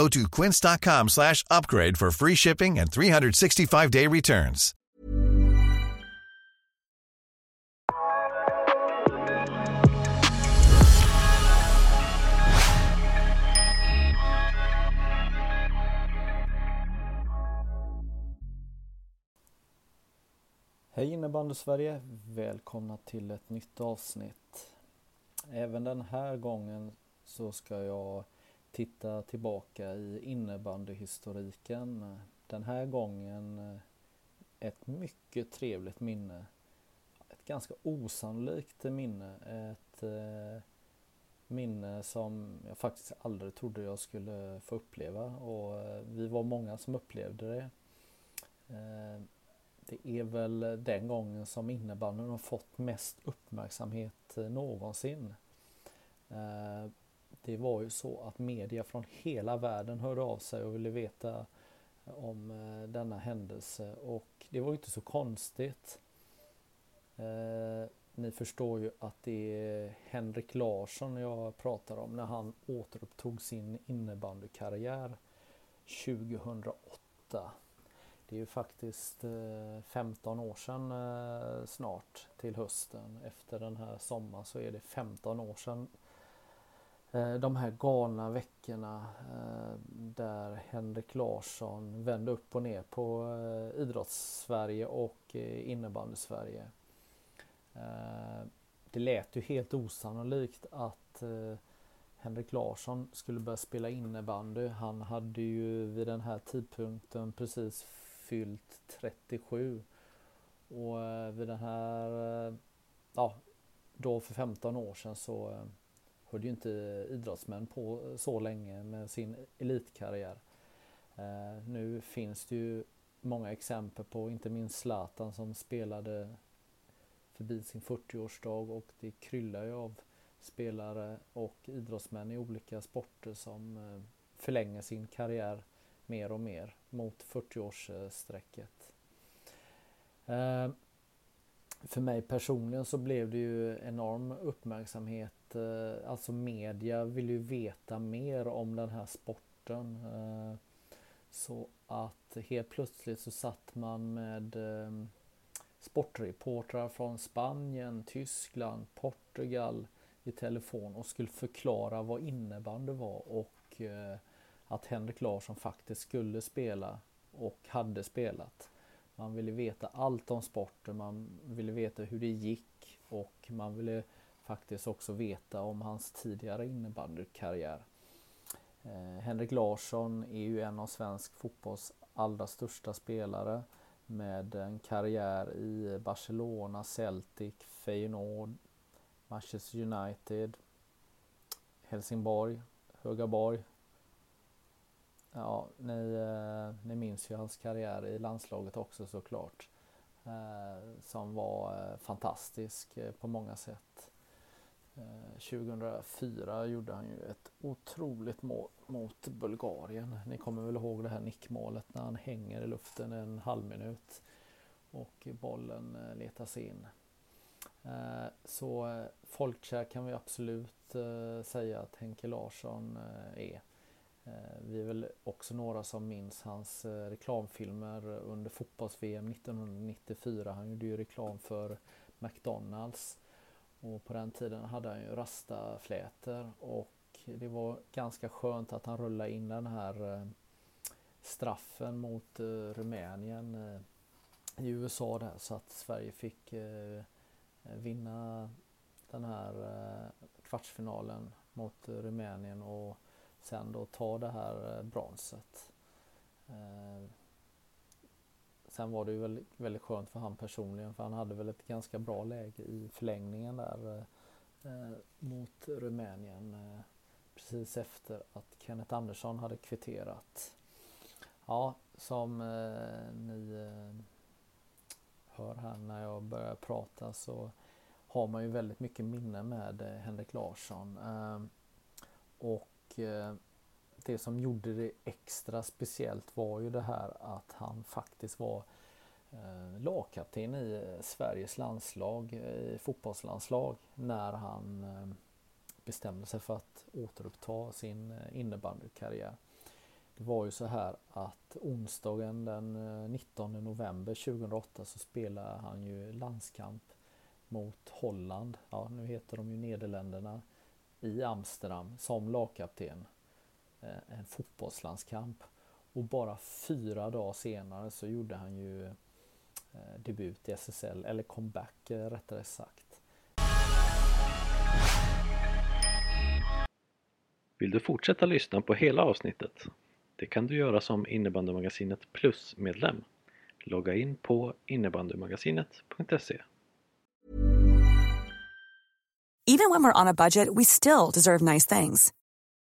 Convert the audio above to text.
Go to quince.com slash upgrade for free shipping and 365-day returns. Hej innebandy Sverige! Välkomna till ett nytt avsnitt. Även den här gången så ska jag titta tillbaka i innebandyhistoriken. Den här gången eh, ett mycket trevligt minne. Ett ganska osannolikt minne. Ett eh, minne som jag faktiskt aldrig trodde jag skulle få uppleva och eh, vi var många som upplevde det. Eh, det är väl den gången som innebandyn har fått mest uppmärksamhet eh, någonsin. Eh, det var ju så att media från hela världen hörde av sig och ville veta om eh, denna händelse och det var ju inte så konstigt. Eh, ni förstår ju att det är Henrik Larsson jag pratar om när han återupptog sin innebandykarriär 2008. Det är ju faktiskt eh, 15 år sedan snart till hösten. Efter den här sommaren så är det 15 år sedan Eh, de här galna veckorna eh, där Henrik Larsson vände upp och ner på eh, idrottssverige och innebandy-Sverige. Det lät ju helt osannolikt att Henrik Larsson skulle börja spela innebandy. Han hade ju vid den här tidpunkten precis fyllt 37. Och vid den här, ja, då för 15 år sedan så hörde ju inte idrottsmän på så länge med sin elitkarriär. Eh, nu finns det ju många exempel på, inte minst Zlatan som spelade förbi sin 40-årsdag och det kryllar ju av spelare och idrottsmän i olika sporter som eh, förlänger sin karriär mer och mer mot 40-årsstrecket. Eh, för mig personligen så blev det ju enorm uppmärksamhet. Eh, alltså media vill ju veta mer om den här sporten. Eh, så att helt plötsligt så satt man med eh, sportreportrar från Spanien, Tyskland, Portugal i telefon och skulle förklara vad innebandy var och eh, att Henrik Larsson faktiskt skulle spela och hade spelat. Man ville veta allt om sporten, man ville veta hur det gick och man ville faktiskt också veta om hans tidigare innebandykarriär. Eh, Henrik Larsson är ju en av svensk fotbolls allra största spelare med en karriär i Barcelona, Celtic, Feyenoord, Manchester United, Helsingborg, Högaborg, Ja, ni, eh, ni minns ju hans karriär i landslaget också såklart. Eh, som var eh, fantastisk eh, på många sätt. Eh, 2004 gjorde han ju ett otroligt mål mot Bulgarien. Ni kommer väl ihåg det här nickmålet när han hänger i luften en halv minut och bollen eh, letas in. Eh, så folkkär kan vi absolut säga att Henke Larsson är. Vi är väl också några som minns hans reklamfilmer under fotbolls-VM 1994. Han gjorde ju reklam för McDonalds. Och på den tiden hade han ju rastaflätor och det var ganska skönt att han rullade in den här eh, straffen mot eh, Rumänien eh, i USA där så att Sverige fick vinna den här kvartsfinalen mot Rumänien och sen då ta det här bronset. Sen var det ju väldigt, väldigt skönt för han personligen för han hade väl ett ganska bra läge i förlängningen där eh, mot Rumänien eh, precis efter att Kenneth Andersson hade kvitterat. Ja, som eh, ni eh, hör här när jag börjar prata så har man ju väldigt mycket minne med eh, Henrik Larsson. Och eh, det som gjorde det extra speciellt var ju det här att han faktiskt var eh, lagkapten i eh, Sveriges landslag, eh, i fotbollslandslag, när han eh, bestämde sig för att återuppta sin innebandykarriär. Det var ju så här att onsdagen den 19 november 2008 så spelade han ju landskamp mot Holland, ja nu heter de ju Nederländerna, i Amsterdam som lagkapten. Eh, en fotbollslandskamp. Och bara fyra dagar senare så gjorde han ju eh, debut i SSL, eller comeback eh, rättare sagt. Vill du fortsätta lyssna på hela avsnittet? Det kan du göra som innebandymagasinet Plus-medlem. Logga in på innebandymagasinet.se Even when we're on a budget we still deserve nice things.